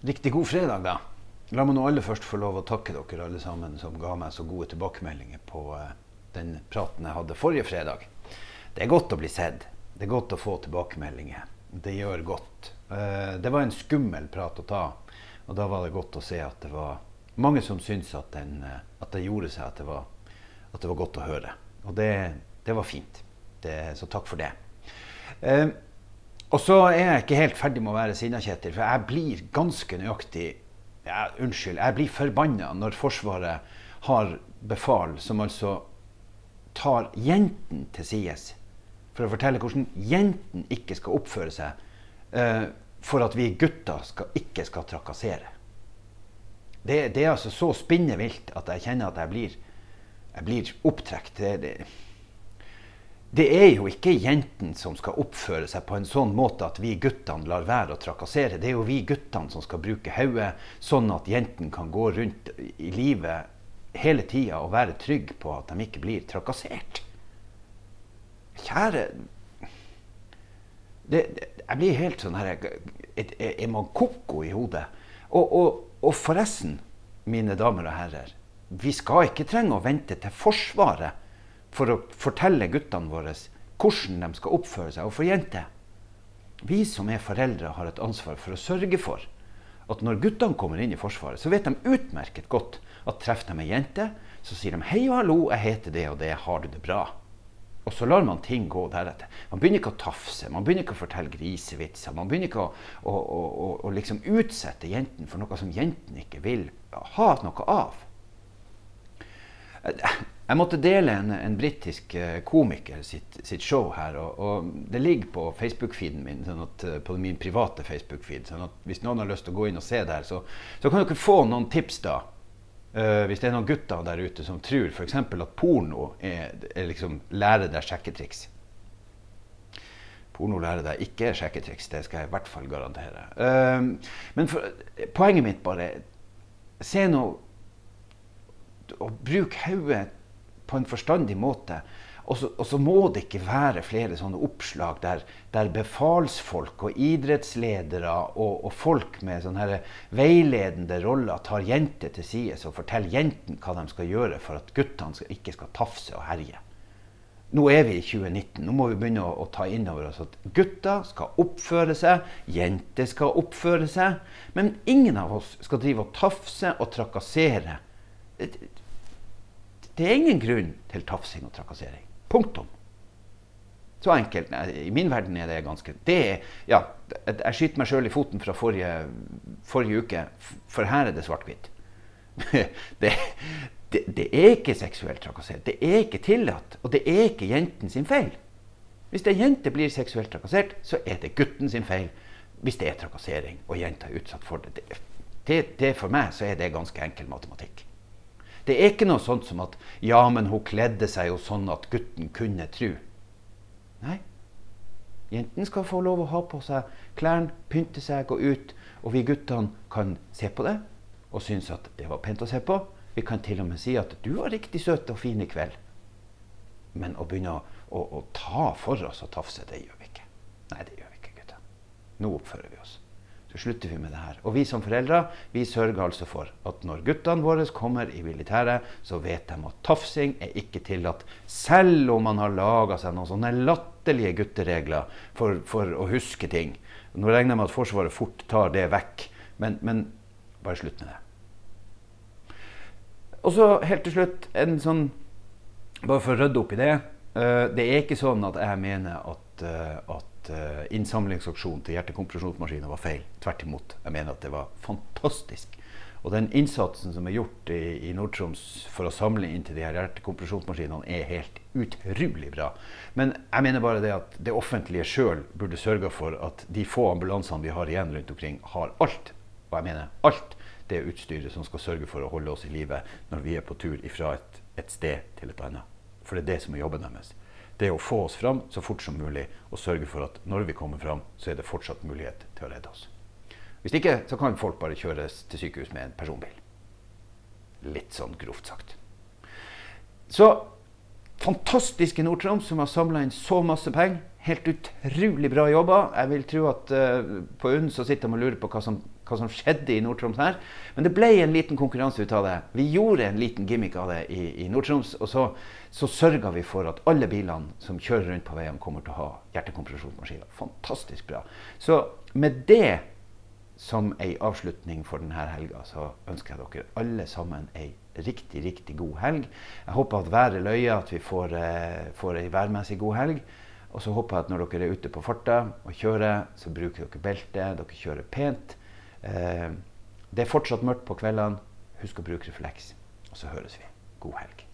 Riktig god fredag, da. La meg nå aller først få lov å takke dere alle sammen som ga meg så gode tilbakemeldinger på uh, den praten jeg hadde forrige fredag. Det er godt å bli sett. Det er godt å få tilbakemeldinger. Det gjør godt. Uh, det var en skummel prat å ta, og da var det godt å se at det var mange som syntes at, den, uh, at det gjorde seg, at det, var, at det var godt å høre. Og det, det var fint. Det, så takk for det. Og så er jeg ikke helt ferdig med å være sinna, Kjetil, for jeg blir ganske nøyaktig ja, Unnskyld, jeg blir forbanna når Forsvaret har befal som altså tar jentene til sides for å fortelle hvordan jentene ikke skal oppføre seg uh, for at vi gutter skal, ikke skal trakassere. Det, det, er altså så spinnevilt at jeg kjenner at jeg blir, blir opptrekt. Det er jo ikke jentene som skal oppføre seg på en sånn måte at vi guttene lar være å trakassere. Det er jo vi guttene som skal bruke hodet, sånn at jentene kan gå rundt i livet hele tida og være trygge på at de ikke blir trakassert. Kjære det, det, Jeg blir helt sånn her Er man ko-ko i hodet? Og, og, og forresten, mine damer og herrer, vi skal ikke trenge å vente til Forsvaret for å fortelle guttene våre hvordan de skal oppføre seg overfor jenter. Vi som er foreldre, har et ansvar for å sørge for at når guttene kommer inn i Forsvaret, så vet de utmerket godt at treffer de ei jente, så sier de 'hei og hallo, jeg heter det og det, har du det bra'? Og så lar man ting gå deretter. Man begynner ikke å tafse, man begynner ikke å fortelle grisevitser. Man begynner ikke å, å, å, å liksom utsette jentene for noe som jentene ikke vil ha noe av. Jeg måtte dele en, en britisk eh, komiker sitt, sitt, show her. Og, og det ligger på Facebook-feeden min, sånn at, eh, på min private Facebook-feed. sånn at Hvis noen har lyst til å gå inn og se der, så, så kan dere få noen tips da. Uh, hvis det er noen gutter der ute som tror f.eks. at porno er, er liksom lærer deg sjekketriks. Porno lærer deg ikke sjekketriks, det skal jeg i hvert fall garantere. Uh, men for, poenget mitt bare Se nå og bruk hodet på en forstandig måte. Og så, og så, må det ikke være flere sånne oppslag der, der befalsfolk og idrettsledere og, og folk med sånne veiledende roller tar jenter til side og forteller jentene hva de skal gjøre for at guttene ikke skal tafse og herje. Nå er vi i 2019. Nå må vi begynne å, å ta inn over oss at gutter skal oppføre seg, jenter skal oppføre seg. Men ingen av oss skal drive og tafse og trakassere det er ingen grunn til tafsing og trakassering. Punktum. Så enkelt. I min verden er det ganske det er, ja, Jeg skyter meg sjøl i foten fra forrige, forrige, uke, for her er det svart-hvitt. Det, det, det, er ikke seksuell trakassering. Det er ikke tillatt. Og det er ikke jenten sin feil. Hvis ei jente blir seksuelt trakassert, så er det gutten sin feil. Hvis det er trakassering og jenta er utsatt for det. det, det for meg så er det ganske enkel matematikk. Det er ikke noe sånt som at 'ja, men hun kledde seg jo sånn at gutten kunne tru'. Nei. Jentene skal få lov å ha på seg klærne, pynte seg, gå ut. Og vi guttene kan se på det og synes at det var pent å se på. Vi kan til og med si at 'du var riktig søt og fin i kveld'. Men å begynne å, å, å ta for oss og tafse, det gjør vi ikke. Nei, det gjør vi ikke, gutter. Nå oppfører vi oss slutter vi med det her. Og vi som foreldre vi sørger altså for at når guttene våre kommer i militæret, så vet de at tafsing er ikke tillatt. Selv om man har laga seg noen sånne latterlige gutteregler for, for, å huske ting. Nå regner jeg med at Forsvaret fort tar det vekk, men, men bare slutt med det. Og så helt til slutt en sånn Bare for å rydde opp i det. Uh, det er ikke sånn at jeg mener at, uh, at at uh, innsamlingsaksjonen til hjertekompresjonsmaskiner var feil. Tvert imot. Jeg mener at det var fantastisk. Og den innsatsen som er gjort i, i Nord-Troms for å samle inn til de her hjertekompresjonsmaskinene, er helt utrolig bra. Men jeg mener bare det at det offentlige sjøl burde sørga for at de få ambulansene vi har igjen rundt omkring, har alt. Og jeg mener alt det utstyret som skal sørge for å holde oss i live når vi er på tur fra et, et sted til et annet. For det er det som er jobben deres det å få oss fram så fort som mulig og sørge for at når vi kommer fram, så er det fortsatt mulighet til å redde oss. Hvis ikke så kan folk bare kjøres til sykehus med en personbil. Litt sånn grovt sagt. Så fantastiske Nord-Troms som har samla inn så masse penger. Helt utrolig bra jobba. Jeg vil tro at uh, på UNN så sitter de og lurer på hva som, hva som skjedde i Nord-Troms her. Men det ble en liten konkurranse ut av det. Vi gjorde en liten gimmick av det i, i Nord-Troms. Og så, så sørga vi for at alle bilene som kjører rundt på veiene, kommer til å ha hjertekompresjonsmaskiner. Fantastisk bra. Så med det som ei avslutning for denne helga, så ønsker jeg dere alle sammen ei riktig, riktig god helg. Jeg håper at været løyer, at vi får, eh, får ei værmessig god helg. Og så håper jeg at når dere er ute på farta og kjører, så bruker dere belte. Dere kjører pent. Eh, det er fortsatt mørkt på kveldene. Husk å bruke refleks. Og så høres vi. God helg.